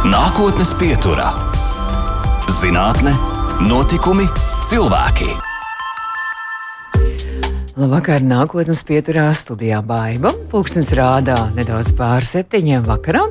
Nākotnes pieturā - zinātne, notikumi, cilvēki. Labvakar, nākotnes pieturā studijā Baiba. Pūkstens rādā nedaudz pār septiņiem vakarā.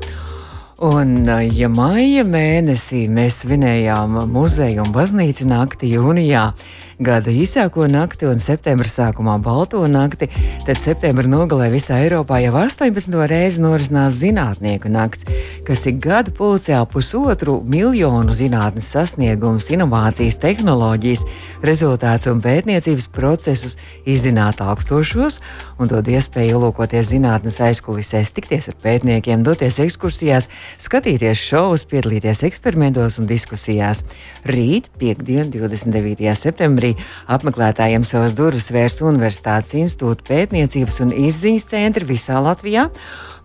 Un, ja maija mēnesī mēs svinējām muzeju un baznīcu nakti jūnijā, gada īsāko nakti un septembra sākumā balto nakti, tad septembra nogalē visā Eiropā jau 18. reizi norisinās zinātnieku nakts, kas ik gadu pulcē pusotru miljonu zinātnes sasniegumus, inovācijas, tehnoloģijas, rezultātus un pētniecības procesus izzināt augstošos un dod iespēju ielūkoties zinātnes aizkulisēs, tikties ar pētniekiem, doties ekskursijās, skatīties šovus, piedalīties eksperimentos un diskusijās. Rīt, piekdien, 29. septembrī, arī apmeklētājiem savas durvis vērs Universitātes institūta pētniecības un izziņas centri visā Latvijā.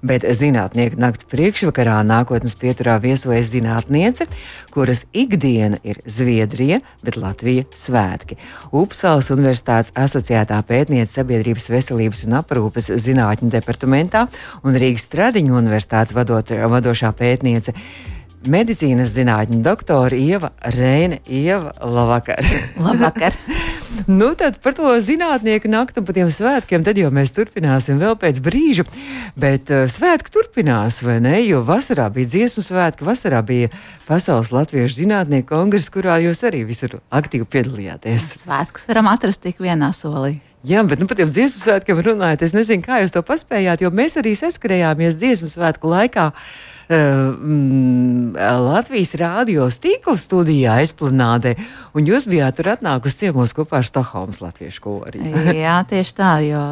Bet zinātnieku nakts priekšvakarā nākotnes pieturā viesojas zinātniece, kuras ikdiena ir Zviedrija, bet Latvija svētki. Upsalas Universitātes asociētā pētniece sabiedrības veselības un aprūpes zinātņu departamentā un Rīgas Stradiņu universitātes vadot, vadošā pētniece medicīnas zinātņu doktora Ieva Reina. Ieva, labvakar! labvakar. nu, tad par to zinātnieku naktu un par tiem svētkiem tad jau mēs turpināsim vēl pēc brīža. Bet uh, svētki turpinās, vai ne? Jo vasarā bija dziesmu svētki, vasarā bija Pasaules Latviešu zinātnieku kongress, kurā jūs arī visur aktīvi piedalījāties. Svētkus varam atrast tik vienā solī. Jā, bet nu, par tiem dziesmu svētkiem runājot, es nezinu, kā jūs to paspējāt, jo mēs arī saskarējāmies dziesmu svētku laikā. Uh, mm, Latvijas rādios tīkla studijā Esplanādē, un jūs bijāt tur atnākusi ciemos kopā ar Stokholmas latviešu kori. jā, tieši tā, jo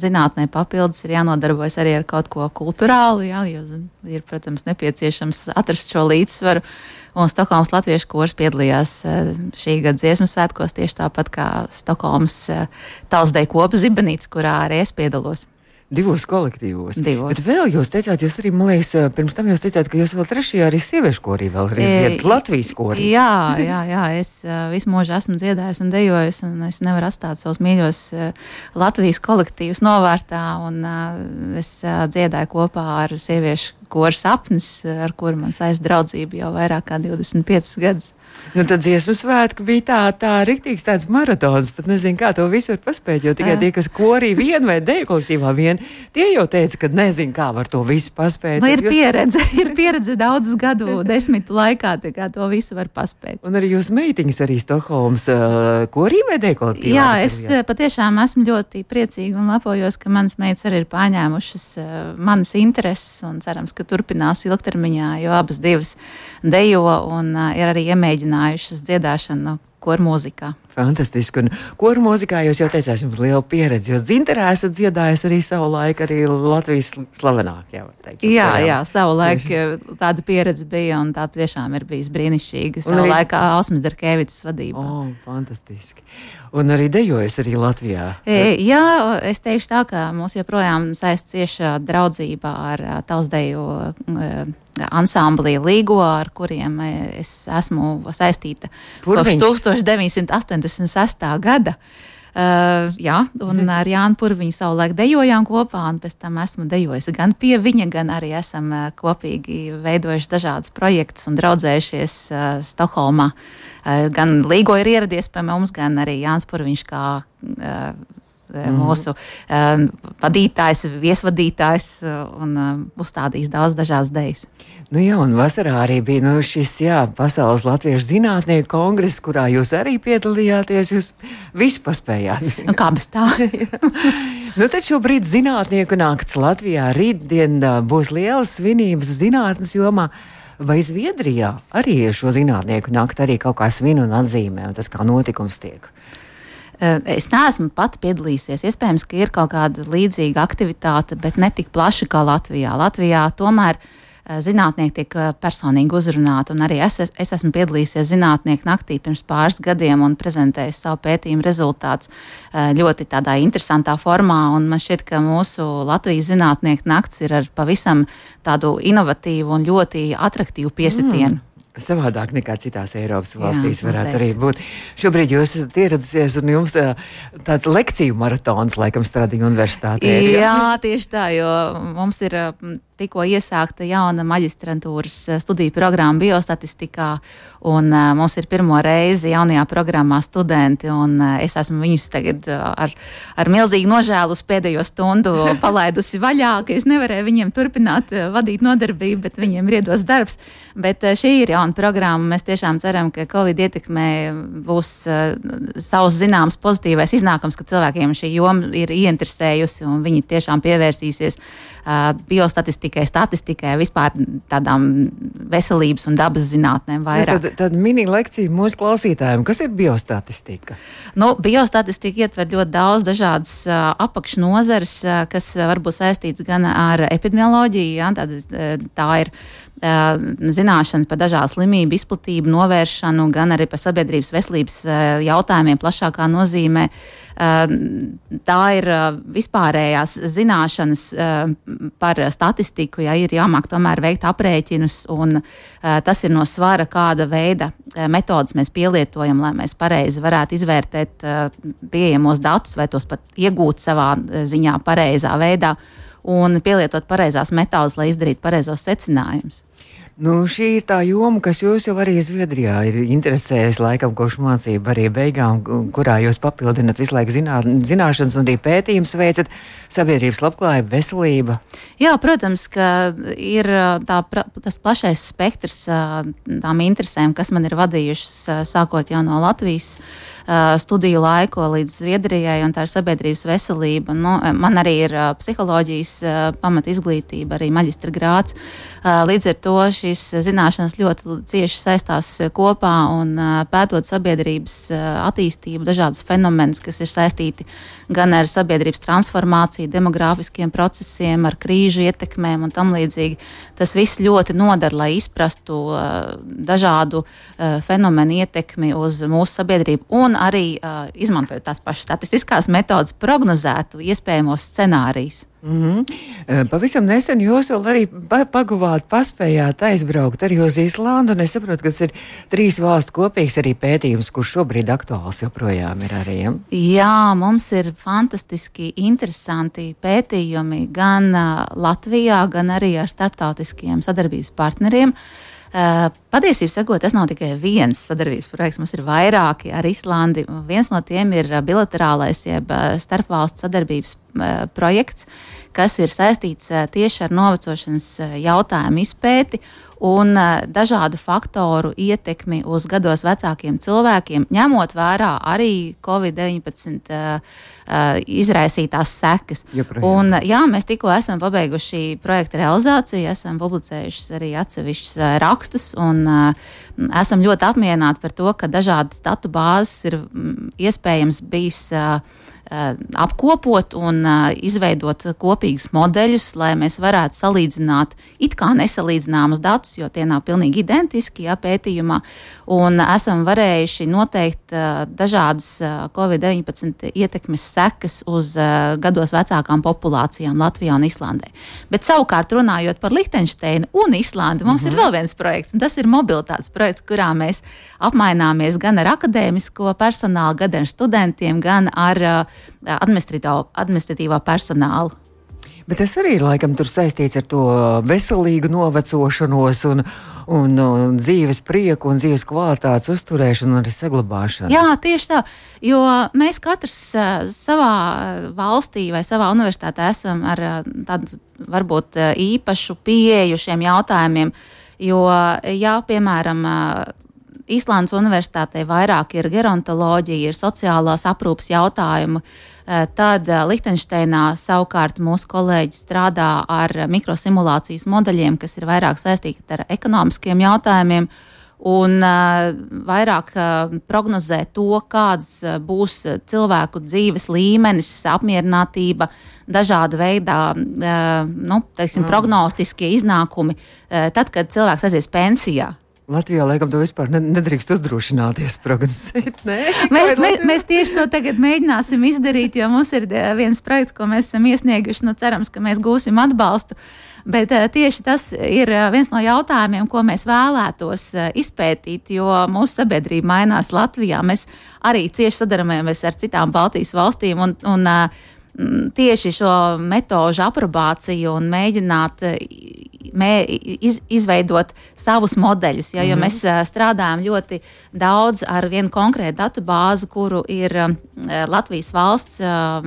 zinātnē papildus ir jānodarbojas arī ar kaut ko kulturālu, jā, jo ir, protams, nepieciešams atrast šo līdzsvaru. Un Stokholmas latviešu kurs piedalījās šī gada dziesmu svētkos tieši tāpat kā Stokholmas talsdeja kopa zibenīts, kurā arī es piedalos. Divos kolektīvos. Divos. Bet vēl jūs teicāt, jūs arī, man liekas, pirms tam jūs teicāt, ka jūs vēl trešajā arī sieviešu korī vēl arī dziedat Latvijas korī. Jā, jā, jā, es visu mūžu esmu dziedājis un dejojis, un es nevaru atstāt savus mīļos Latvijas kolektīvus novārtā, un es dziedāju kopā ar sieviešu koru sapnis, ar kuru man saist draudzību jau vairāk kā 25 gadus. Nu, tad dziesmu svētki bija tā, tā rīktīgs tāds maratons, pat nezinu, kā to visu var paspēt, jo tikai tie, kas korī vien vai deju kolektīvā vien, tie jau teica, ka nezinu, kā var to visu paspēt. Nu, ir jūs... pieredze, ir pieredze daudzus gadu desmitu laikā, kā to visu var paspēt. Un arī jūs meitiņas arī Stokholmas uh, korī vai deju kolektīvā? Jā, es uh, patiešām esmu ļoti priecīga un lepojos, ka manas meitas arī ir pārņēmušas uh, manas intereses un cerams, ka turpinās ilgtermiņā, jo abas divas dejo un uh, ir arī iemēģinājušas mēģinājušas dziedāšanu koru mūzikā. Fantastiski. Un koru mūzikā jūs jau teicāt, jums ir liela pieredze. Jūs dzinterā esat dziedājis arī savu laiku, arī Latvijas slavenāk. Jā, jā, jā, savu laiku tāda pieredze bija, un tā tiešām ir bijis brīnišķīga. Savu arī... laiku Ausmas Darkevicas vadībā. Oh, fantastiski. Un arī dejojas arī Latvijā. E, jā, es teikšu tā, ka mūs joprojām saist cieša draudzība ar tausdeju e, ansamblī Līgo, ar kuriem e, es esmu saistīta kopš 1980. 86. gada. Uh, jā, un mhm. ar Jānu Purviņu savulaik dejojām kopā, un pēc tam esmu dejojusi gan pie viņa, gan arī esam uh, kopīgi veidojuši dažādus projektus un draudzējušies uh, Stokholmā. Uh, gan Līgo ir ieradies pie mums, gan arī Jānis Purviņš kā uh, mm. mūsu um, vadītājs, viesvadītājs un um, uzstādījis daudz dažādas idejas. Nu jā, un vasarā arī bija nu, šis jā, Pasaules Latviešu zinātnieku kongress, kurā jūs arī piedalījāties. Jūs visu paspējāt. Nu, kā bez tā? nu, tad šobrīd zinātnieku nakts Latvijā rītdien būs lielas svinības zinātnes jomā. Vai Zviedrijā arī šo zinātnieku nakti arī kaut kā svin un atzīmē, un tas kā notikums tiek? Es neesmu pati piedalījusies. Iespējams, ka ir kaut kāda līdzīga aktivitāte, bet ne tik plaša kā Latvijā. Latvijā tomēr Eh, zinātnieki tiek eh, personīgi uzrunāti. Arī es, es, es esmu piedalījies zinātnieku naktī pirms pāris gadiem un prezentējis savu pētījumu rezultātus eh, ļoti tādā interesantā formā. Man šķiet, ka mūsu Latvijas zinātnieku nakts ir ar pavisam tādu inovatīvu un ļoti attraktīvu piesitienu. Mm. Savādāk nekā citās Eiropas valstīs Jā, varētu arī būt. Šobrīd jūs esat ieradusies un jums tāds lekciju maratons laikam Stradīna universitātē. Jā, tieši tā, jo mums ir tikko iesākta jauna maģistrantūras eh, studiju programma biostatistikā, un uh, mums ir pirmo reizi jaunajā programmā studenti, un uh, es esmu viņus tagad ar, ar milzīgu nožēlu pēdējo stundu palaidusi vaļā, ka es nevarēju viņiem turpināt uh, vadīt nodarbību, bet viņiem ir iedos darbs. Bet uh, šī ir jauna programma. Mēs tiešām ceram, ka Covid ietekmē būs uh, savs zināms pozitīvais iznākums, ka cilvēkiem šī joma ir ieinteresējusi, un viņi tiešām pievērsīsies uh, biostatistikai statistikai, statistikai, vispār tādām veselības un dabas zinātnēm vairāk. Ja, tad, tad mini lekcija mūsu klausītājiem, kas ir biostatistika? Nu, biostatistika ietver ļoti daudz dažādas uh, apakšnozares, uh, kas uh, varbūt saistīts gan ar epidemioloģiju, ja, tā, tā ir zināšanas par dažādu slimību izplatību, novēršanu, gan arī par sabiedrības veselības jautājumiem plašākā nozīmē. Tā ir vispārējās zināšanas par statistiku, ja ir jāmāk tomēr veikt aprēķinus, un tas ir no svara, kāda veida metodas mēs pielietojam, lai mēs pareizi varētu izvērtēt pieejamos datus vai tos pat iegūt savā ziņā pareizā veidā un pielietot pareizās metodas, lai izdarītu pareizos secinājumus. Nu, šī ir tā joma, kas jūs jau arī Zviedrijā ir interesējusi laikam kopš mācību arī beigām, kurā jūs papildināt visu laiku zinā, zināšanas un arī pētījums veicat sabiedrības labklājību, veselību. Jā, protams, ka ir tā, tas plašais spektrs tām interesēm, kas man ir vadījušas sākot jau no Latvijas studiju laiku līdz Zviedrijai, un tā ir sabiedrības veselība. Nu, man arī ir psiholoģijas pamat izglītība, arī maģistra grāts. Līdz ar to šīs zināšanas ļoti cieši saistās kopā un pētot sabiedrības attīstību, dažādus fenomenus, kas ir saistīti gan ar sabiedrības transformāciju, demogrāfiskiem procesiem, ar krīžu ietekmēm un tam līdzīgi. Tas viss ļoti nodara, lai izprastu dažādu fenomenu ietekmi uz mūsu sabiedrību un arī izmantojot tās pašas statistiskās metodas, prognozētu iespējamos scenārijus. Mm -hmm. Pavisam nesen jūs vēl arī paguvāt, paspējāt aizbraukt arī uz Īslandu. Es saprotu, ka tas ir trīs valstu kopīgs arī pētījums, kurš šobrīd aktuāls joprojām ir arī. Ja? Jā, mums ir fantastiski interesanti pētījumi gan Latvijā, gan arī ar starptautiskiem sadarbības partneriem. Patiesībā sakot, tas nav tikai viens sadarbības projekts, mums ir vairāki ar Islandi. Viens no tiem ir bilaterālais, jeb starpvalstu sadarbības projekts, kas ir saistīts tieši ar novecošanas jautājumu izpēti un dažādu faktoru ietekmi uz gados vecākiem cilvēkiem, ņemot vērā arī Covid-19 izraisītās sekas. Un, jā, mēs tikko esam pabeiguši projekta realizāciju, esam publicējuši arī atsevišķus rakstus un esam ļoti apmierināti par to, ka dažādas datu bāzes ir iespējams bijis Eh, apkopot un eh, izveidot kopīgus modeļus, lai mēs varētu salīdzināt it kā nesalīdzināmus datus, jo tie nav pilnīgi identiski ja, pētījumā. Un esam varējuši noteikt uh, dažādas uh, Covid-19 ietekmes sekas uz uh, gados vecākām populācijām Latvijā un Islandē. Bet savukārt runājot par Lihtenšteinu un Islandi, mums -hmm. ir mhm. vēl viens projekts, un tas ir mobilitātes projekts, kurā mēs apmaināmies gan ar akadēmisko personālu, gan ar studentiem, gan ar uh, administratīvā personālu. Bet tas arī laikam saistīts ar to veselīgu novecošanos un, un, un dzīves prieku un dzīves kvalitātes uzturēšanu un arī saglabāšanu. Jā, tieši tā. Jo mēs katrs savā valstī vai savā universitātē esam ar tādu varbūt īpašu pieeju šiem jautājumiem. Jo, ja, piemēram, Īslandes Universitātē vairāk ir gerontoloģija, ir sociālās aprūpas jautājumi. Eh, tad eh, Liechtensteinā savukārt mūsu kolēģi strādā ar mikrosimulācijas modeļiem, kas ir vairāk saistīti ar ekonomiskiem jautājumiem. Un uh, vairāk uh, prognozē to, kāds uh, būs cilvēku dzīves līmenis, apmierinātība, dažāda veida nu, teiksim, mm. prognostiskie iznākumi, tad, kad cilvēks aizies pensijā. Latvijā laikam to vispār nedrīkst uzdrošināties prognozēt. Nē, mēs, mēs, mēs tieši to tagad mēģināsim izdarīt, jo mums ir viens projekts, ko mēs esam iesnieguši. Nu, cerams, ka mēs gūsim atbalstu. Bet tieši tas ir viens no jautājumiem, ko mēs vēlētos izpētīt, jo mūsu sabiedrība mainās Latvijā. Mēs arī cieši sadarbosimies ar citām Baltijas valstīm. Un, un, tieši šo metožu aprobāciju un mēģināt mē, iz, izveidot savus modeļus. Ja, jo mm -hmm. mēs uh, strādājam ļoti daudz ar vienu konkrētu datu bāzi, kuru ir uh, Latvijas valsts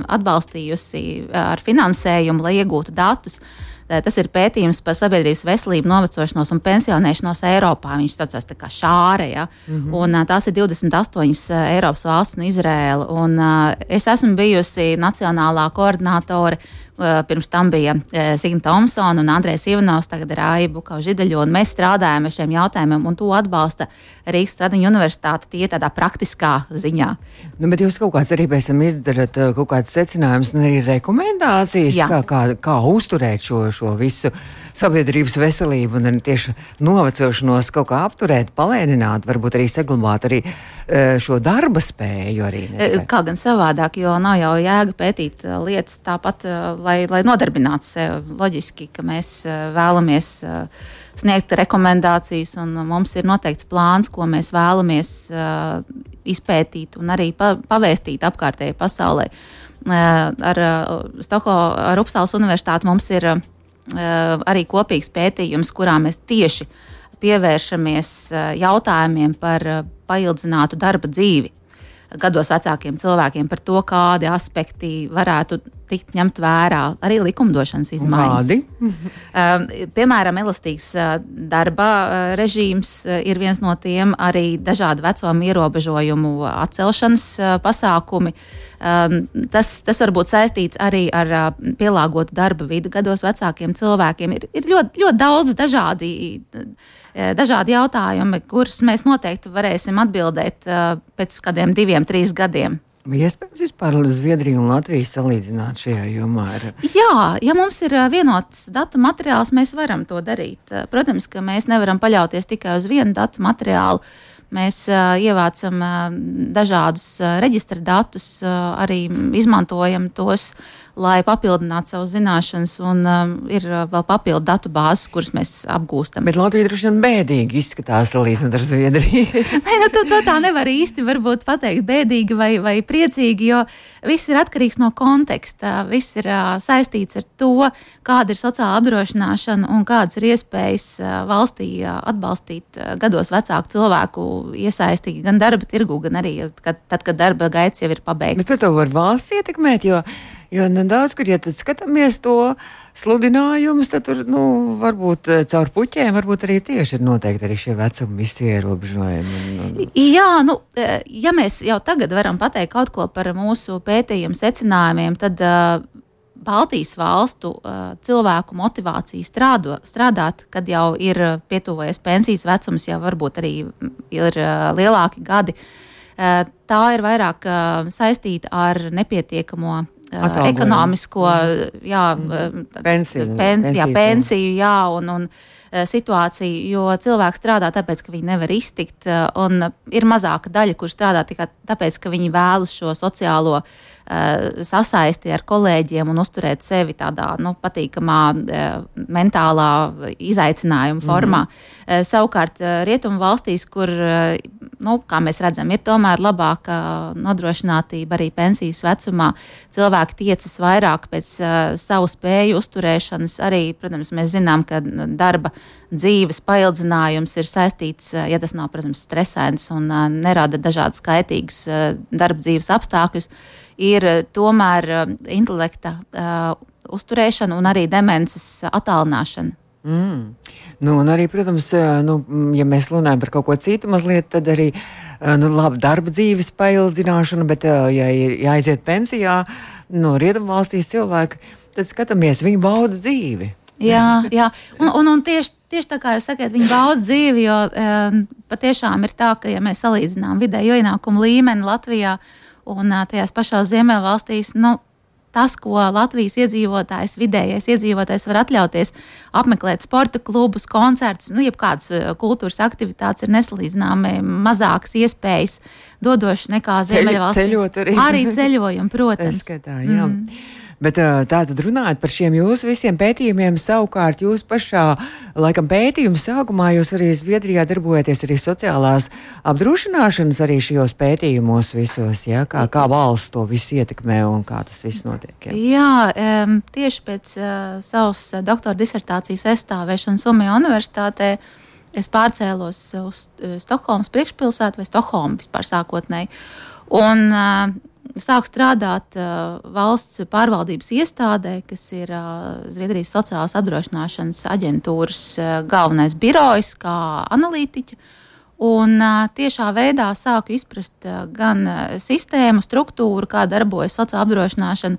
atbalstījusi ar finansējumu, lai iegūtu datus. Tas ir pētījums par sabiedrības veselību, novecošanos un pensionēšanos Eiropā. Viņš saucās tā kā šāre. Ja? Mm -hmm. un, tās ir 28 Eiropas valsts un Izrēla. Un, es esmu bijusi nacionālā koordinātore pirms tam bija eh, Signa Thompsona un Andrēs Ivanovs, tagad ir Aija Bukau Židaļo, un mēs strādājam ar šiem jautājumiem, un to atbalsta Rīgas Stradiņa universitāte tie tādā praktiskā ziņā. Nu, bet jūs kaut kāds arī pēc tam izdarat eh, kaut kāds secinājums, nu arī rekomendācijas, Jā. kā, kā, kā uzturēt šo, šo visu sabiedrības veselību un tieši novecošanos kaut kā apturēt, palēnināt, varbūt arī saglabāt arī šo darba spēju. Arī, kā gan savādāk, jo nav jau jēga pētīt lietas tāpat, lai, lai nodarbinātu sevi. Loģiski, ka mēs eh, vēlamies eh, sniegt rekomendācijas, un mums ir noteikts plāns, ko mēs vēlamies eh, izpētīt un arī pavēstīt apkārtējai pasaulē. Ar Stoko, ar Upsāles universitāti mums ir arī kopīgs pētījums, kurā mēs tieši pievēršamies jautājumiem par paildzinātu darba dzīvi gados vecākiem cilvēkiem par to, kādi aspekti varētu tikt ņemt vērā, arī likumdošanas izmaiņas. um, piemēram, elastīgs uh, darba uh, režīms uh, ir viens no tiem, arī dažādu vecumu ierobežojumu atcelšanas pasākumi. Um, tas, tas var būt saistīts arī ar pielāgotu darba vidi gados vecākiem cilvēkiem. Ir, ir ļoti, ļoti daudz dažādi Eh, dažādi jautājumi, kurus mēs noteikti varēsim atbildēt eh, pēc kādiem diviem, trīs gadiem. Iespējams, vispār Zviedriju un Latviju salīdzināt šajā jomā. Ar... Jā, ja mums ir eh, vienots datu materiāls, mēs varam to darīt. Protams, ka mēs nevaram paļauties tikai uz vienu datu materiālu. Mēs uh, ievācam uh, dažādus uh, reģistra datus, uh, arī izmantojam tos lai papildinātu savas zināšanas, un um, ir uh, vēl papildu datu bāzes, kuras mēs apgūstam. Bet Latvija droši vien bēdīgi izskatās salīdzinot ar Zviedriju. Nē, nu, to, to tā nevar īsti pateikt, bēdīgi vai, vai priecīgi, jo viss ir atkarīgs no konteksta. Viss ir uh, saistīts ar to, kāda ir sociāla apdrošināšana un kādas ir iespējas uh, valstī uh, atbalstīt uh, gados vecāku cilvēku iesaistīt gan darba tirgu, gan arī kad, tad, kad darba gaits jau ir pabeigts. Bet to var valsts ietekmēt, jo Jo nu, daudz, kur ja skatāmies to sludinājumus, tad tur nu, varbūt eh, caur puķiem, varbūt arī tieši ir noteikti arī šie vecuma visi ierobežojumi. Un, un... Jā, nu, eh, ja mēs jau tagad varam pateikt kaut ko par mūsu pētījumu secinājumiem, tad uh, Baltijas valstu uh, cilvēku motivācija strādo, strādāt, kad jau ir pietuvojies pensijas vecums, jau varbūt arī ir uh, lielāki gadi. Uh, tā ir vairāk saistīta ar nepietiekamo Atalgojumu. ekonomisko mm. jā, mm. pensiju, pen, jā, pensiju jā, un, un situāciju, jo cilvēks strādā tāpēc, ka viņi nevar iztikt, un ir mazāka daļa, kur strādā tikai tāpēc, ka viņi vēlas šo sociālo sasaisti ar kolēģiem un uzturēt sevi tādā nu, patīkamā eh, mentālā izaicinājuma formā. Mm -hmm. Savukārt, rietumu valstīs, kur, nu, kā mēs redzam, ir tomēr labāka nodrošinātība arī pensijas vecumā, cilvēki tiecas vairāk pēc savu spēju uzturēšanas. Arī, protams, mēs zinām, ka darba dzīves paildzinājums ir saistīts, ja tas nav, protams, stresains un nerada dažādus kaitīgus uh, darba dzīves apstākļus ir eh, tomēr eh, intelekta uh, uzturēšana un arī demences attālināšana. Mm. Nu, un arī, protams, nu, ja mēs runājam par kaut ko citu, mazliet, tad arī nu, labi, darba dzīves paildzināšana, bet, ja ir jāaiziet pensijā no rietumvalstīs cilvēki, tad skatāmies, viņi bauda dzīvi. Jā, jā. Un, un, un tieši, tieši tā kā jūs sakat, viņi bauda dzīvi, jo um, patiešām ir tā, ka, ja mēs salīdzinām vidējo ienākumu līmeni Latvijā, uh, Un tajās pašās Ziemeļvalstīs nu, tas, ko Latvijas iedzīvotājs, vidējais iedzīvotājs var atļauties, apmeklēt sporta klubus, koncertus, nu, jebkādas kultūras aktivitātes, ir nesalīdzināmi mazākas iespējas dodošas nekā Ziemeļvalstīs. Ceļot arī. Arī ceļojumi, protams. Skatā, jā. Mm. Bet tā tad runājot par šiem jūsu visiem pētījumiem, savukārt jūs pašā, laikam, pētījuma sākumā jūs arī Zviedrijā darbojaties arī sociālās apdrošināšanas arī šajos pētījumos visos, ja? kā, kā valsts to visu ietekmē un kā tas viss notiek. Ja? Jā, um, tieši pēc uh, savas doktora disertācijas aizstāvēšanas Somijā universitātē. Es pārcēlos uz Stokholmas priekšpilsētu vai Stokholmu vispār sākotnēji. Un, uh, sāku strādāt uh, valsts pārvaldības iestādē, kas ir uh, Zviedrijas sociālās apdrošināšanas aģentūras uh, galvenais birojs, kā analītiķa. Un uh, tiešā veidā sāku izprast uh, gan uh, sistēmu, struktūru, kā darbojas sociālā apdrošināšana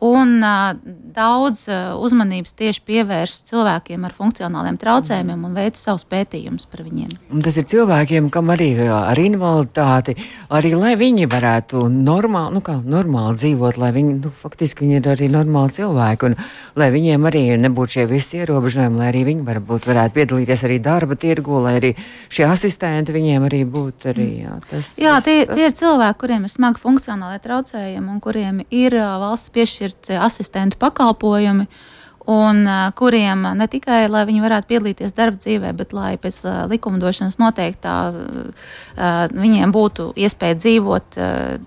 un uh, daudz uh, uzmanības tieši pievērš cilvēkiem ar funkcionāliem traucējumiem un veic savus pētījumus par viņiem. Tas ir cilvēkiem, kam arī ar invaliditāti, arī lai viņi varētu normāli, nu kā, normāli dzīvot, lai viņi nu, faktiski viņi ir arī normāli cilvēki, un lai viņiem arī nebūtu šie visi ierobežojumi, lai arī viņi varbūt varētu piedalīties arī darba tirgu, lai arī šie asistenti viņiem arī būtu arī. Jā, tas, jā tie, tas... tie ir cilvēki, kuriem ir smagi funkcionāli traucējumi un kuriem ir valsts piešķirta piešķirt asistentu pakalpojumi. Un, kuriem ne tikai lai viņi varētu piedalīties darba dzīvē, bet lai pēc likumdošanas noteiktā viņiem būtu iespēja dzīvot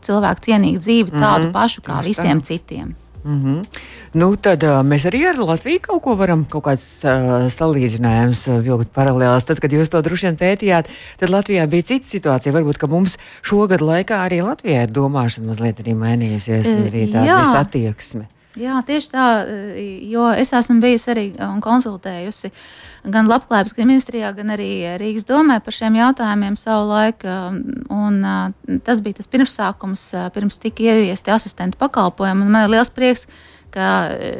cilvēku cienīgu dzīvi, tādu mm -hmm. pašu kā visiem tā. citiem. Mm -hmm. nu, tad uh, mēs arī ar Latviju kaut ko varam, kaut kāds uh, salīdzinājums uh, vilkt paralēlās. Tad, kad jūs to droši vien pētījāt, tad Latvijā bija cita situācija. Varbūt, ka mums šogad laikā arī Latvijā ir domāšana mazliet arī mainījusies, un arī tāda attieksme. Jā, tieši tā, jo es esmu bijusi arī un konsultējusi gan Labklājības ministrijā, gan arī Rīgas domē par šiem jautājumiem savu laiku. Un, tas bija tas pirmsākums, pirms tika ieviesti asistentu pakalpojumi. Man ir liels prieks, ka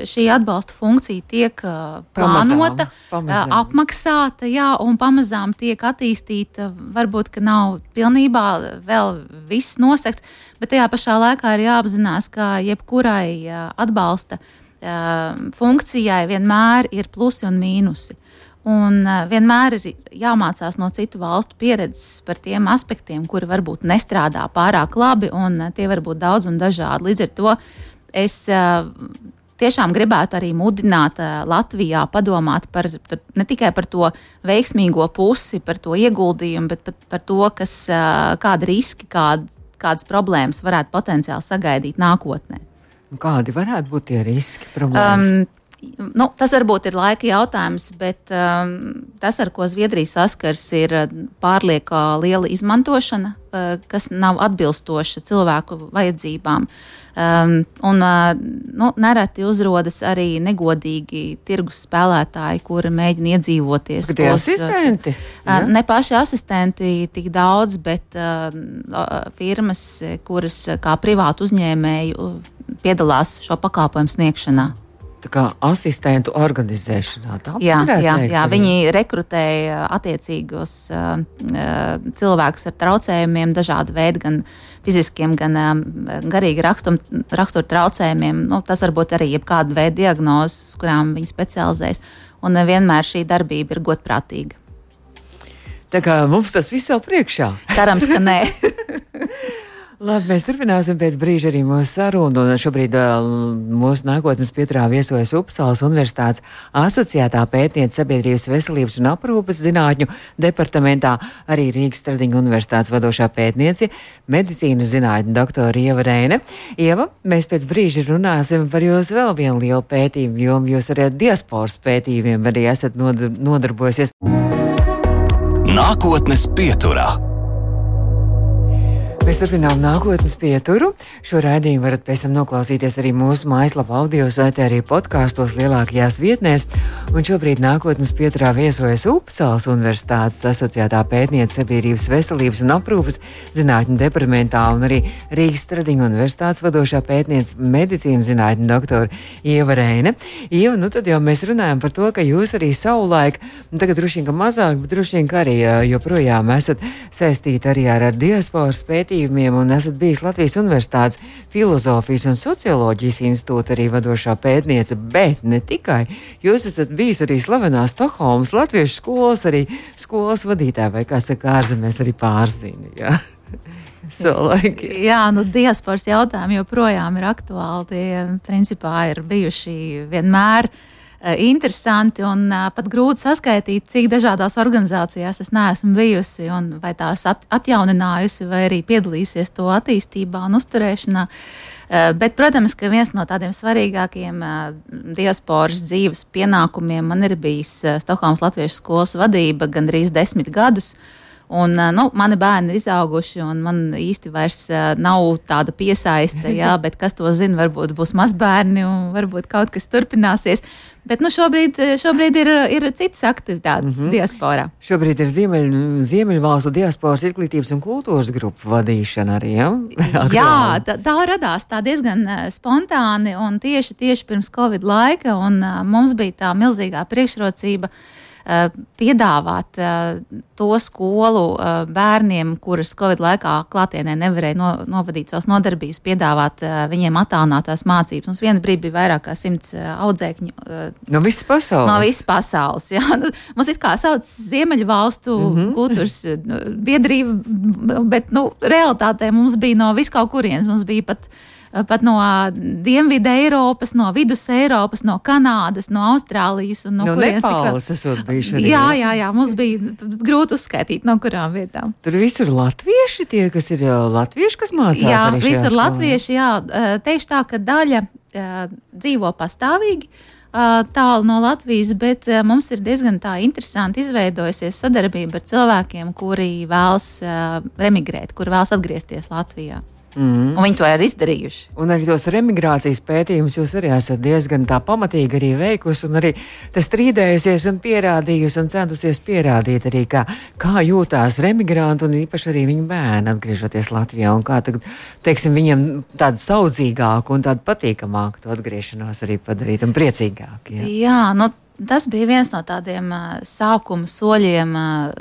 šī atbalsta funkcija tiek plānota, pamazām, pamazām. apmaksāta jā, un pamazām tiek attīstīta. Varbūt nav pilnībā vēl viss nosegts, bet tajā pašā laikā ir jāapzinās, ka jebkurai atbalsta funkcijai vienmēr ir plusi un mīnusi. Un vienmēr ir jāmācās no citu valstu pieredzes par tiem aspektiem, kuri varbūt nestrādā pārāk labi, un tie var būt daudz un dažādi. Līdz ar to es tiešām gribētu arī mudināt Latvijā padomāt par, ne tikai par to veiksmīgo pusi, par to ieguldījumu, bet pat par to, kas, kāda riski, kāda, kādas problēmas varētu potenciāli sagaidīt nākotnē. Kādi varētu būt tie riski? Problēmas? Um, Nu, tas varbūt ir laika jautājums, bet um, tas, ar ko Zviedrija saskars, ir uh, pārlieku liela izmantošana, uh, kas nav atbilstoša cilvēku vajadzībām. Um, un uh, nu, nereti uzrodas arī negodīgi tirgus spēlētāji, kuri mēģina iedzīvoties. Tie ir asistenti? Uh, ne paši asistenti tik daudz, bet uh, firmas, kuras kā privātu uzņēmēju piedalās šo pakalpojumu sniegšanā asistentu organizēšanā. Tā jā, jā, teikt, jā, viņi rekrutēja attiecīgos uh, uh, cilvēkus ar traucējumiem, dažādu veidu, gan fiziskiem, gan um, garīgi rakstum, rakstura traucējumiem. Nu, tas var būt arī jebkāda veida diagnozes, kurām viņi specializējas. Un nevienmēr šī darbība ir godprātīga. Tā kā mums tas viss vēl priekšā. Cerams, ka nē. Labi, mēs turpināsim pēc brīža arī mūsu sarunu. Šobrīd mūsu nākotnes pieturā viesojas Upsalas Universitātes asociētā pētniece sabiedrības veselības un aprūpas zinātņu departamentā, arī Rīgas Tradiņu universitātes vadošā pētniece, medicīnas zinātņu doktora Ieva Reine. Ieva, mēs pēc brīža runāsim par jūsu vēl vienu lielu pētījumu, jo jūs arī ar diasporas pētījumiem arī esat nodarbojusies. Nākotnes pieturā. Mēs turpinām nākotnes pieturu. Šo raidījumu varat pēc tam noklausīties arī mūsu mājaslapā, audio saitē, arī podkāstos lielākajās vietnēs. Un šobrīd nākotnes pieturā viesojas Upsāles Universitātes asociētā pētniece sabiedrības veselības un aprūpas zinātņu departamentā un arī Rīgas Tradiņu universitātes vadošā pētniece medicīnas zinātņu doktora Ieva Reine. Ieva, nu tad jau mēs runājam par to, ka jūs arī savulaik, nu tagad droši vien mazāk, bet droši vien arī joprojām esat saistīti arī ar, ar diasporas pētījumu pētījumiem un esat bijis Latvijas Universitātes Filozofijas un Socioloģijas institūta arī vadošā pētniece, bet ne tikai. Jūs esat bijis arī slavenā Stokholmas Latviešu skolas, arī skolas vadītāja, vai kā saka, ārzemēs arī pārzina. Jā. Savulaik. Jā, nu, diasporas jautājumi joprojām ir aktuāli. Tie principā ir bijuši vienmēr uh, interesanti un pat grūti saskaitīt, cik dažādās organizācijās es neesmu bijusi un vai tās at atjauninājusi, vai arī piedalīsies to attīstībā un uzturēšanā. Bet, protams, ka viens no tādiem svarīgākiem diasporas dzīves pienākumiem man ir bijis Stokholmas Latviešu skolas vadība gandrīz desmit gadus. Uh, Un, nu, mani bērni ir izauguši, un man īsti vairs nav tāda piesaiste, jā, bet kas to zina, varbūt būs mazbērni, un varbūt kaut kas turpināsies. Bet nu, šobrīd, šobrīd ir, ir citas aktivitātes mm -hmm. diasporā. Šobrīd ir Ziemeļ, Ziemeļvalstu diasporas izglītības un kultūras grupu vadīšana arī. Ja? Jā, tā, tā radās tā diezgan spontāni un tieši, tieši pirms Covid laika. Mums bija tā milzīgā priekšrocība piedāvāt eh, to skolu eh, bērniem, kurus Covid laikā klātienē nevarēja no, novadīt savas nodarbības, piedāvāt viņiem attālinātās mācības. Mums viena brīdī bija vairāk kā simts audzēkņu. No visas pasaules. No visas pasaules jā. Nu, mums it kā sauc Ziemeļu valstu mm -hmm. kultūras biedrība, bet nu, realitātē mums bija no vis kaut kurienes. Mums bija pat pat no Dienvidu Eiropas, no Vidus Eiropas, no Kanādas, no Austrālijas un no, no Nepāles. Esot bijuši arī. Jā, jā, jā, mums bija grūti uzskaitīt, no kurām vietām. Tur visur latvieši tie, kas ir latvieši, kas mācās. Jā, visur latvieši, jā. Teikšu tā, ka daļa dzīvo pastāvīgi tālu no Latvijas, bet mums ir diezgan tā interesanti izveidojusies sadarbība ar cilvēkiem, kuri vēlas emigrēt, kuri vēlas atgriezties Latvijā. Mm. Un viņi to ir izdarījuši. Un arī tos remigrācijas pētījumus jūs arī esat diezgan tā pamatīgi arī veikusi un arī strīdējusies un pierādījusi un centusies pierādīt arī, kā, kā jūtās remigranti un īpaši arī viņu bērni atgriežoties Latvijā un kā tagad, teiksim, viņam tādu saudzīgāku un tādu patīkamāku to atgriešanos arī padarīt un priecīgāku. Jā, jā nu, tas bija viens no tādiem uh, sākuma soļiem uh,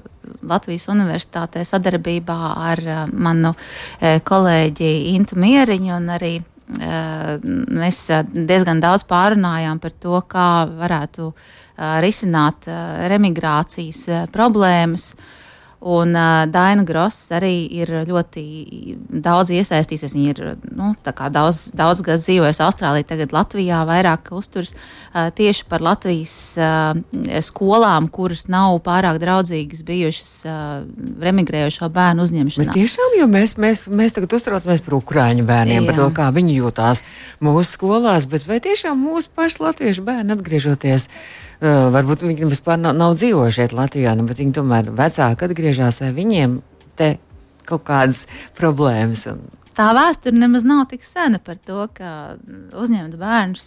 Latvijas Universitātē sadarbībā ar uh, manu uh, kolēģi Intu Mieriņu un arī mēs diezgan daudz pārunājām par to, kā varētu risināt remigrācijas problēmas. Un uh, Daina Gross arī ir ļoti daudz iesaistījusies. Viņa ir nu, daudz, daudz gadu dzīvojusi Austrālijā, tagad Latvijā vairāk uzturas uh, tieši par Latvijas uh, skolām, kuras nav pārāk draudzīgas bijušas uh, remigrējušo bērnu uzņemšanā. Bet tiešām, jo mēs, mēs, mēs tagad uztraucamies par ukrāņu bērniem, Jā. par to, kā viņi jūtās mūsu skolās, bet vai tiešām mūsu paši latviešu bērni atgriežoties? Uh, varbūt viņi vispār nav, nav dzīvojuši šeit Latvijā, nu, bet viņi tomēr vecāki atgriežas, vai viņiem te kaut kādas problēmas. Un... Tā vēsture nemaz nav tik sena par to, ka uzņemt bērnus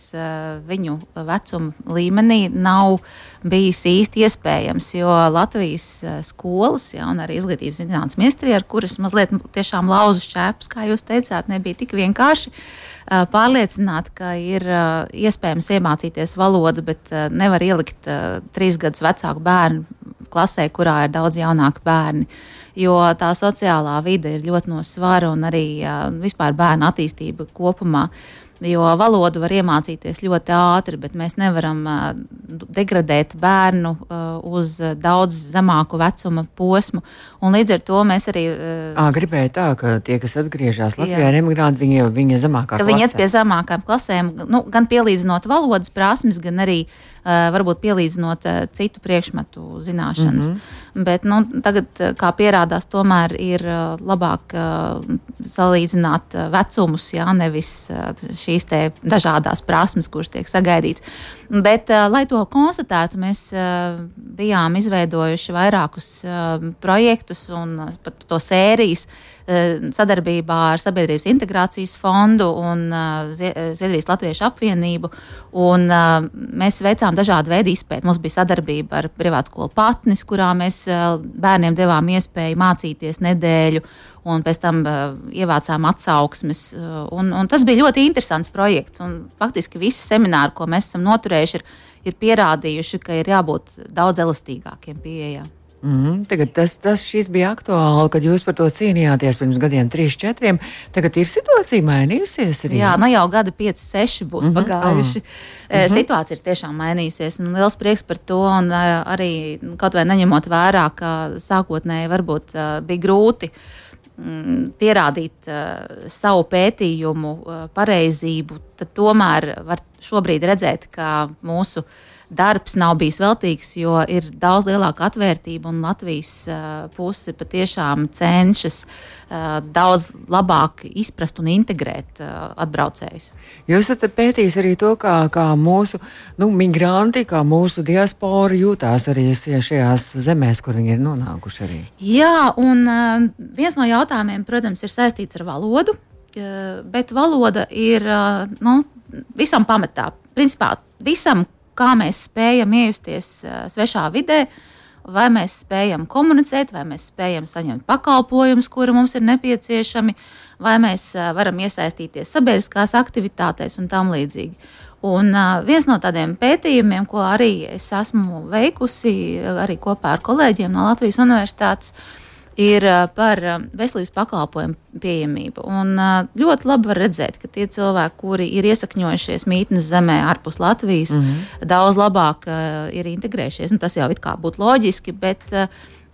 viņu vecuma līmenī nav bijis īsti iespējams. Jo Latvijas skolas, ja, un arī izglītības zinātnes ministrija, ar kuras mazliet tiešām lauzu šķēpus, kā jūs teicāt, nebija tik vienkārši. Uh, pārliecināt, ka ir iespējams iemācīties valodu, bet nevar ielikt trīs gadus vecāku bērnu klasē, kurā ir daudz jaunāki bērni. Jo tā sociālā vide ir ļoti no svara un arī vispār bērnu attīstība kopumā. Jo valodu var iemācīties ļoti ātri, bet mēs nevaram degradēt bērnu uz daudz zemāku vecuma posmu. Un līdz ar to mēs arī. À, gribēju tā, ka tie, kas atgriežas Latvijā, ir emigranti, viņi, viņi ir zemākā klasē. Viņi iet pie zemākām klasēm, nu, gan pielīdzinot valodas prasmes, gan arī uh, varbūt pielīdzinot uh, citu priekšmetu zināšanas. Mm -hmm. Bet nu, tagad, kā pierādās, tomēr ir labāk salīdzināt vecumus, jā, nevis šīs dažādas prasmes, kuras tiek sagaidītas. Bet, lai to konstatētu, mēs bijām izveidojuši vairākus projektus un pat to sērijas. Uh, sadarbībā ar Sabiedrības integrācijas fondu un uh, Zviedrijas Latviešu apvienību. Un, mēs veicām dažādu veidu izpēti. Mums bija sadarbība ar privātskolu Patnis, kurā mēs bērniem devām iespēju mācīties nedēļu un pēc tam uh, ievācām atsauksmes. Un, un tas bija ļoti interesants projekts. Un, faktiski visi semināri, ko mēs esam noturējuši, ir, ir pierādījuši, ka ir jābūt daudz elastīgākiem pieejām. Mm, tagad tas, tas bija aktuāli, kad jūs par to cīnījāties pirms gadiem, trīs, četriem. Tagad ir situācija mainījusies. Arī. Jā, nu jau gadi 5, 6 būs mm -hmm. pagājuši. Mm -hmm. Situācija ir tiešām mainījusies. Un liels prieks par to. Un arī kaut vai neņemot vērā, ka sākotnēji varbūt bija grūti mm, pierādīt uh, savu pētījumu uh, pareizību, tad tomēr var šobrīd redzēt, ka mūsu uh, darbs nav bijis veltīgs, jo ir daudz lielāka atvērtība un Latvijas uh, puse patiešām cenšas uh, daudz labāk izprast un integrēt uh, atbraucējus. Jūs esat pētījis arī to, kā, kā mūsu nu, migranti, kā mūsu diaspora jūtās arī šajās zemēs, kur viņi ir nonākuši. Arī. Jā, un uh, viens no jautājumiem, protams, ir saistīts ar valodu. Bet valoda ir nu, visam pamatā. Principā visam, kā mēs spējam iejusties svešā vidē, vai mēs spējam komunicēt, vai mēs spējam saņemt pakalpojumus, kuri mums ir nepieciešami, vai mēs varam iesaistīties sabiedriskās aktivitātēs un tam līdzīgi. Un viens no tādiem pētījumiem, ko arī es esmu veikusi arī kopā ar kolēģiem no Latvijas Universitātes, uh, ir par veselības pakalpojumu pieejamību. Un ļoti labi var redzēt, ka tie cilvēki, kuri ir iesakņojušies mītnes zemē, ārpus Latvijas, mm -hmm. daudz labāk ir integrējušies. Un tas jau it kā būtu loģiski, bet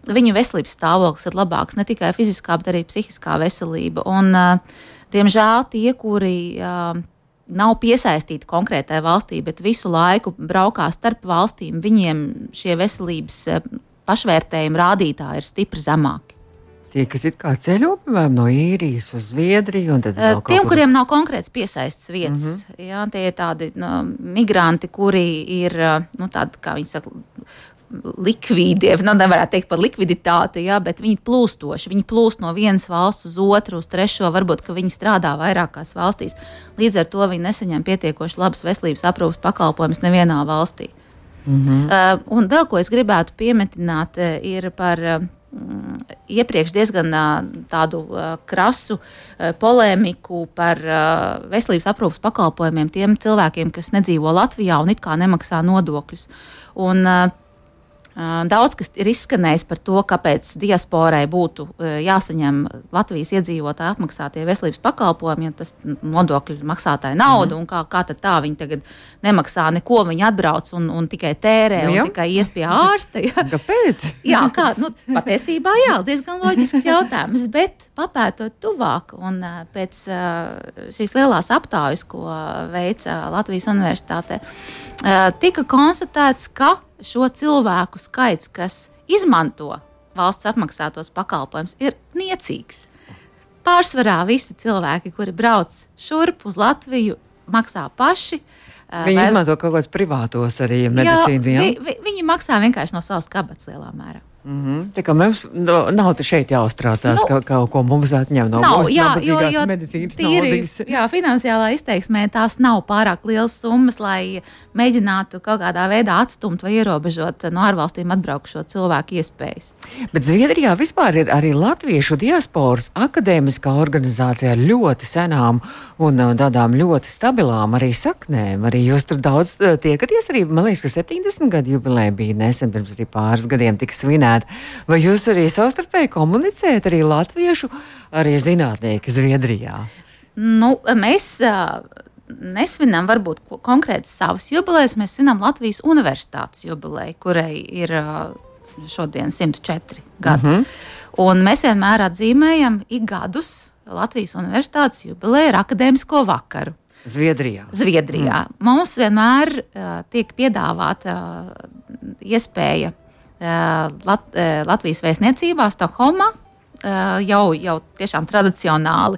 viņu veselības stāvoklis ir labāks ne tikai fiziskā, bet arī psihiskā veselība. Un, diemžēl tie, kuri nav piesaistīti konkrētai valstī, bet visu laiku braukā starp valstīm, viņiem šie veselības pašvērtējuma rādītāji ir stipri zemāki. Tie, kas ir kā ceļo, piemēram, no īrijas uz Zviedriju. Uh, tiem, kur... kuriem nav konkrēts piesaistes vietas, mm -hmm. jā, tie ir tādi no, migranti, kuri ir, nu, tādi, kā viņi saka, likvīdi, nu, nevarētu teikt par likviditāti, jā, bet viņi plūstoši. Viņi plūst no vienas valsts uz otru, uz trešo. Varbūt viņi strādā vairākās valstīs. Līdz ar to viņi nesaņem pietiekoši labas veselības aprūpas pakalpojumus nevienā valstī. Mm -hmm. uh, un vēl ko es gribētu piemetināt, ir par. Uh, iepriekš diezgan tādu krasu polēmiku par veselības aprūpas pakalpojumiem tiem cilvēkiem, kas nedzīvo Latvijā un it kā nemaksā nodokļus. Un, Daudz kas ir izskanējis par to, kāpēc diasporai būtu jāsaņem Latvijas iedzīvotāju apmaksātie veselības pakalpojumi, jo tas nodokļu maksātāja nauda, mm. un kā, kā tad tā viņi tagad nemaksā neko, viņi atbrauc un, un tikai tērē nu, un tikai iet pie ārsta. Ja? Kāpēc? jā, kā, nu, patiesībā jā, diezgan loģisks jautājums, bet papētot tuvāk un pēc šīs lielās aptaujas, ko veica Latvijas Universitāte, tika konstatēts, ka šo cilvēku skaits, kas izmanto valsts apmaksātos pakalpojumus, ir niecīgs. Pārsvarā visi cilvēki, kuri brauc šurp uz Latviju, maksā paši. Viņi vai... izmanto kaut kādus privātos arī medicīnas. Jā, vi, viņi maksā vienkārši no savas kabatas lielā mērā. Mm -hmm. Tā kā mums no, nav šeit jāuztraucās, nu, ka kaut ko mums atņem no nav, mūsu jā, jo, jo medicīnas naudas. Jā, finansiālā izteiksmē tās nav pārāk liels summas, lai mēģinātu kaut kādā veidā atstumt vai ierobežot no ārvalstīm atbraukušo cilvēku iespējas. Bet Zviedrijā vispār ir arī latviešu diasporas akadēmiskā organizācija ar ļoti senām un uh, tādām ļoti stabilām arī saknēm. Arī jūs tur daudz uh, tiekaties arī, man liekas, ka 70 gadu jubileja bija nesen, pirms arī pāris gadiem tika svinēta minēt. Vai jūs arī savstarpēji komunicējat arī latviešu, arī zinātnieki Zviedrijā? Nu, mēs nesvinam varbūt konkrēti savas jubilejas, mēs svinam Latvijas Universitātes jubileju, kurai ir šodien 104 gadi. Mm -hmm. Un mēs vienmēr atzīmējam ik gadus Latvijas Universitātes jubileju ar akadēmisko vakaru. Zviedrijā. Zviedrijā. Mm. Mums vienmēr uh, tiek piedāvāta uh, iespēja Lat Latvijas vēstniecībā Stokholmā jau, jau tiešām tradicionāli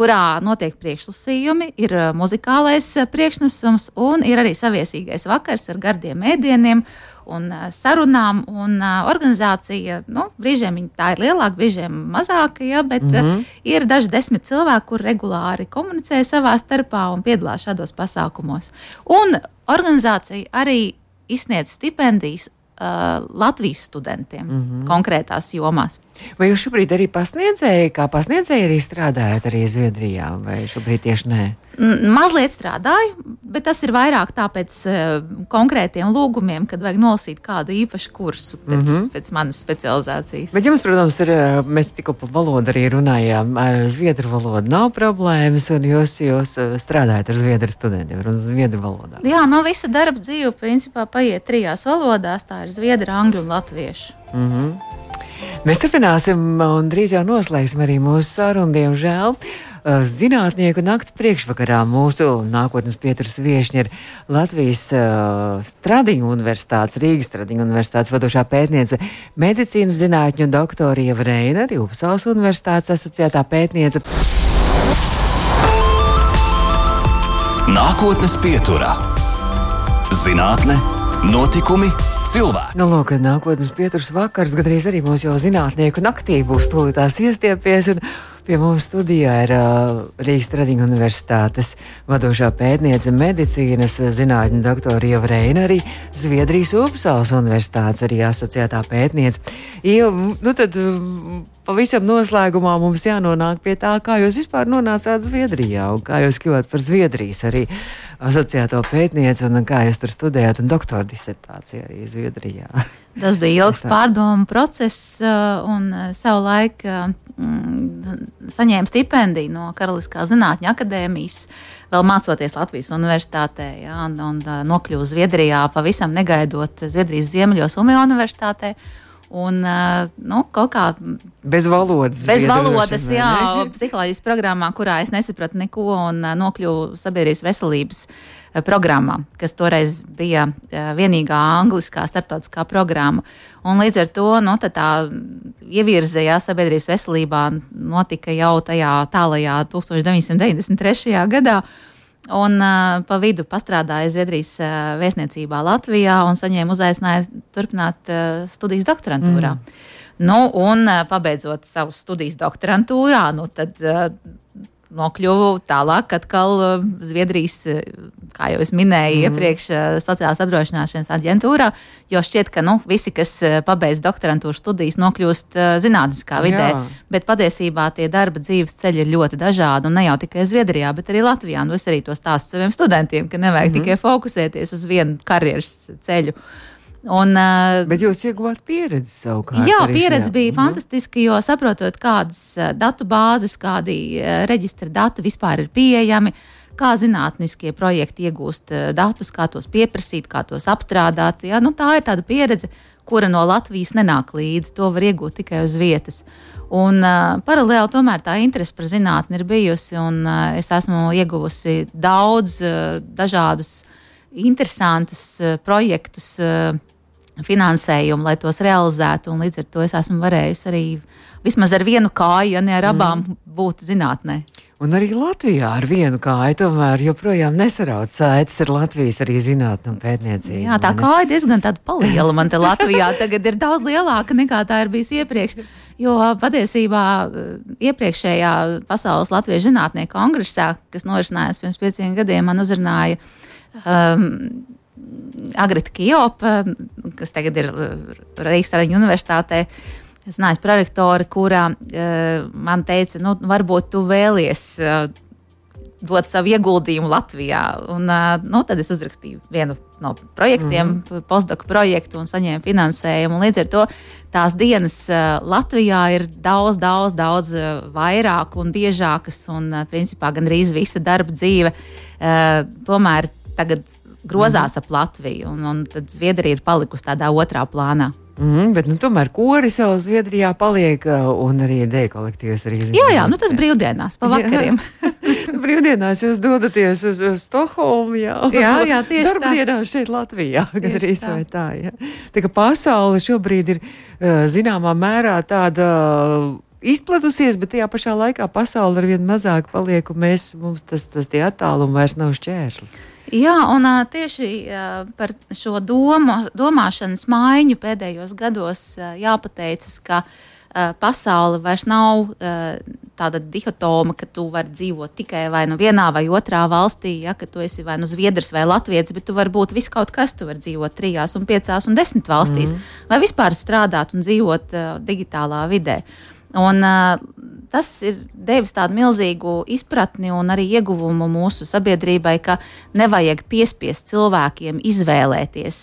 kurā notiek priekšlasījumi, ir muzikālais priekšnesums un ir arī saviesīgais vakars ar gardiem ēdieniem un sarunām. Un organizācija, nu, brīžiem tā ir lielāka, brīžiem mazāka, ja, bet mm -hmm. ir daži desmit cilvēki, kur regulāri komunicē savā starpā un piedalās šādos pasākumos. Un organizācija arī izsniedz stipendijas uh, Latvijas studentiem mm -hmm. konkrētās jomās. Vai jūs šobrīd arī pasniedzēji, kā pasniedzēji arī strādājat arī Zviedrijā, vai šobrīd tieši nē? Mazliet strādāju, bet tas ir vairāk tāpēc uh, konkrētiem lūgumiem, kad vajag nolasīt kādu īpašu kursu pēc, mm -hmm. pēc manas specializācijas. Bet jums, protams, ir, mēs tikko par valodu arī runājām, ar zviedru valodu nav problēmas, un jūs, jūs strādājat ar zviedru studentiem, un zviedru valodā. Jā, no visa darba dzīve, principā, paiet trijās valodās, tā ir zviedru, angļu un latviešu. Mm -hmm. Mēs turpināsim un drīz jau noslēgsim arī mūsu sarunu, diemžēl. Eh, zinātnieku nakts priekšvakarā mūsu nākotnes pieturas viesņa ir Latvijas uh, Stradiņu universitātes, Rīgas Stradiņu universitātes vadošā pētniece, medicīnas zinātņu doktora Ieva Reina, arī Upsals universitātes asociētā pētniece. Nākotnes pieturā - zinātne, notikumi, cilvēki. Nu, lūk, nākotnes pieturas vakars, gandrīz arī mūsu jau zinātnieku naktī būs tūlītās iestiepies. Un, Pie mums studijā ir uh, Rīgas Tradiņu universitātes vadošā pētniece medicīnas zinātņu doktora Ieva Reina, arī Zviedrijas Upsāles universitātes arī asociētā pētniece. Ieva, nu tad pavisam noslēgumā mums jānonāk pie tā, kā jūs vispār nonācāt Zviedrijā un kā jūs kļuvāt par Zviedrijas arī asociēto pētnieci un kā jūs tur studējāt un doktora disertāciju arī Zviedrijā. Tas bija ilgs pārdomu process, uh, un uh, savu laiku mm, saņēmu stipendiju no Karaliskā Zinātņu akadēmijas, vēl mācoties Latvijas universitātē, jā, un, un uh, nokļuvu Zviedrijā pavisam negaidot Zviedrijas ziemeļos Umija universitātē. Un, nu, kaut kā bez valodas. Bez valodas, jā, psiholoģijas programmā, kurā es nesapratu neko un nokļuvu sabiedrības veselības uh, programmā, kas toreiz bija eh, vienīgā angliskā starptautiskā programma. Un līdz ar to nu, tā ievirzējā sabiedrības veselībā notika jau tajā tālajā 1993. gadā. Un uh, pa vidu pastrādāja Zviedrijas uh, vēstniecībā Latvijā un saņēma uzaicinājumu turpināt uh, studijas doktorantūrā. Mm. Nu, un pabeidzot savus studijas doktorantūrā, nu, tad nokļuvu tālāk atkal uh, Zviedrijas, uh, kā jau es minēju, mm. iepriekš uh, sociālās apdrošināšanas aģentūrā, jo šķiet, ka nu, visi, kas pabeidz doktorantūras studijas, nokļūst zinātniskā vidē. Jā. Bet patiesībā tie darba dzīves ceļi ir ļoti dažādi, un ne jau tikai Zviedrijā, bet arī Latvijā. Un es arī to stāstu saviem studentiem, ka nevajag mm. tikai fokusēties uz vienu karjeras ceļu. Un, uh, Bet jūs ieguvāt pieredzi savukārt. Jā, pieredze šajā. bija mm. fantastiska, jo saprotot, kādas datu bāzes, kādi reģistra dati vispār ir pieejami, kā zinātniskie projekti iegūst datus, kā tos pieprasīt, kā tos apstrādāt. Jā, nu, tā ir tāda pieredze, kura no Latvijas nenāk līdzi. To var iegūt tikai uz vietas. Un, uh, paralēli tomēr tā interese par zinātni ir bijusi, un uh, es esmu ieguvusi daudz uh, dažādus interesantus uh, projektus. Uh, finansējumu, lai tos realizētu. Līdz ar to es esmu varējusi arī vismaz ar vienu kāju, ja ne ar abām, mm. būt zinātnē. Un arī Latvijā ar vienu kāju tomēr joprojām nesarauc saites ar Latvijas arī zinātnē un pētniecību. Jā, tā kāja diezgan liela. Man te Latvijā tagad ir daudz lielāka nekā tā ir bijis iepriekš. Jo patiesībā eh, iepriekšējā Pasaules Latvijas zinātnieku kongresā, kas norisinājās pirms pieciem gadiem, man uzrunāja um, Agrita Kijopa, kas tagad ir uh, Rīgas Traģiņu universitātē, zinātnē prorektori, kurā uh, man teica, nu, varbūt tu vēlies. Uh, dot savu ieguldījumu Latvijā. Un, uh, nu, tad es uzrakstīju vienu no projektiem, mm -hmm. postdoku projektu, un saņēmu finansējumu. Un līdz ar to tās dienas uh, Latvijā ir daudz, daudz, daudz uh, vairāk un biežākas. Un, uh, principā, gandrīz visa darba dzīve uh, tomēr tagad grozās mm. ap Latviju, un, un tad Zviedrija ir palikusi tādā otrā plānā. Mm, bet nu, tomēr koris jau Zviedrijā paliek, un arī dēļ kolektīvs arī Zviedrijā. Jā, jā, nu tas brīvdienās, pa vakariem. brīvdienās jūs dodaties uz, uz Stokholmu, jā, jā, jā tieši Darbdienās šeit Latvijā, gan arī tā. tā, jā. Tā kā pasaule šobrīd ir zināmā mērā tāda izplatusies, bet tajā pašā laikā pasaule ar vien mazāk paliek, un mēs, mums tas, tas tie attālumi vairs nav šķērslis. Jā, un uh, tieši uh, par šo domu, domāšanas maiņu pēdējos gados uh, jāpateicas, ka uh, pasaule vairs nav uh, tāda dihotoma, ka tu vari dzīvot tikai vai nu vienā vai otrā valstī, ja, ka tu esi vai nu zviedrs vai latviečs, bet tu vari būt viss kaut kas, tu vari dzīvot trijās un piecās un desmit valstīs, mm. vai vispār strādāt un dzīvot uh, digitālā vidē. Un, tas ir devis tādu milzīgu izpratni un arī ieguvumu mūsu sabiedrībai, ka nevajag piespiest cilvēkiem izvēlēties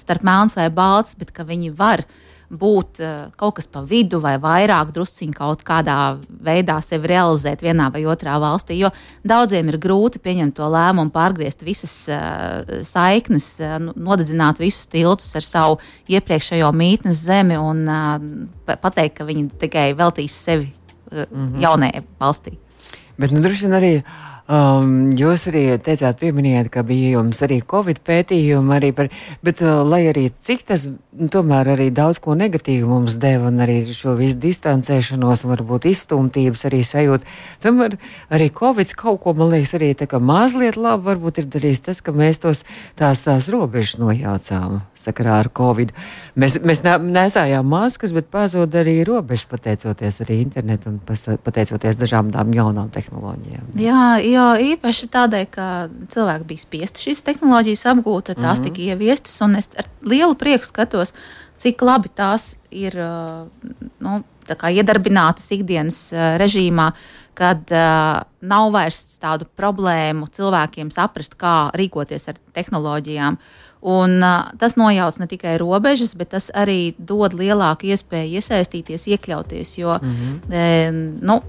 starp melns vai balts, bet ka viņi var būt uh, kaut kas pa vidu vai vairāk drusciņi kaut kādā veidā sevi realizēt vienā vai otrā valstī. Jo daudziem ir grūti pieņemt to lēmumu, pārgriezt visas uh, saiknes, uh, nodedzināt visus tiltus ar savu iepriekšējo mītnes zemi un pateikt, ka viņi tikai veltīs sevi mm -hmm. jaunajai valstī. Bet nu, droši vien arī Um, jūs arī teicāt, pieminējāt, ka bija jums arī covid pētījumi, arī par, bet uh, lai arī cik tas nu, tomēr arī daudz ko negatīvu mums deva, un arī šo visu distancēšanos, un varbūt izstumtības arī sajūta, tomēr arī covid kaut ko, man liekas, arī tā kā mazliet labi varbūt ir darījis tas, ka mēs tos tās, tās robežas nojaucām sakarā ar covid. Mēs, mēs ne, nesājām maskas, bet pazuda arī robežas pateicoties arī internetu un pateicoties dažām tām jaunām tehnoloģijām. Jā, jo īpaši tādēļ, ka cilvēki bija spiesti šīs tehnoloģijas apgūt, tās mm -hmm. tika ieviestas, un es ar lielu prieku skatos, cik labi tās ir nu, iedarbinātas ikdienas režīmā, kad uh, nav vairs tādu problēmu cilvēkiem saprast, kā rīkoties ar tehnoloģijām. Un, uh, tas nojauc ne tikai robežas, bet tas arī dod lielāku iespēju iesaistīties, iekļauties. Jo mm -hmm. e, nu,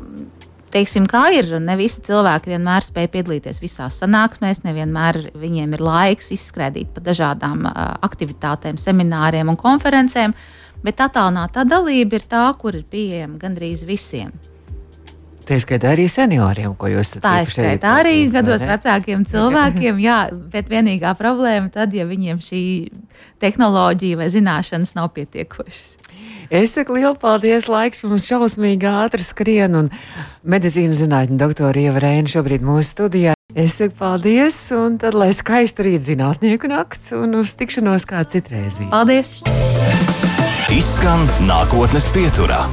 teiksim, kā ir. Ne visi cilvēki vienmēr spēj piedalīties visās sanāksmēs, nevienmēr viņiem ir laiks izskrēdīt pa dažādām aktivitātēm, semināriem un konferencēm, bet attālinātā dalība ir tā, kur ir pieejama gandrīz visiem. Tā skaitā arī senioriem, ko jūs tā skaitā arī gados vecākiem cilvēkiem. Jā, bet vienīgā problēma tad, ja viņiem šī tehnoloģija vai zināšanas nav pietiekošas. Es saku lielu paldies, laiks mums šausmīgi ātri skrien, un medicīnas zinātņu doktora Ieva Reina šobrīd mūsu studijā. Es saku paldies, un tad lai skaisti rīt zinātnieku nakts, un uz tikšanos kā citreiz. Paldies! Izskan nākotnes pieturā.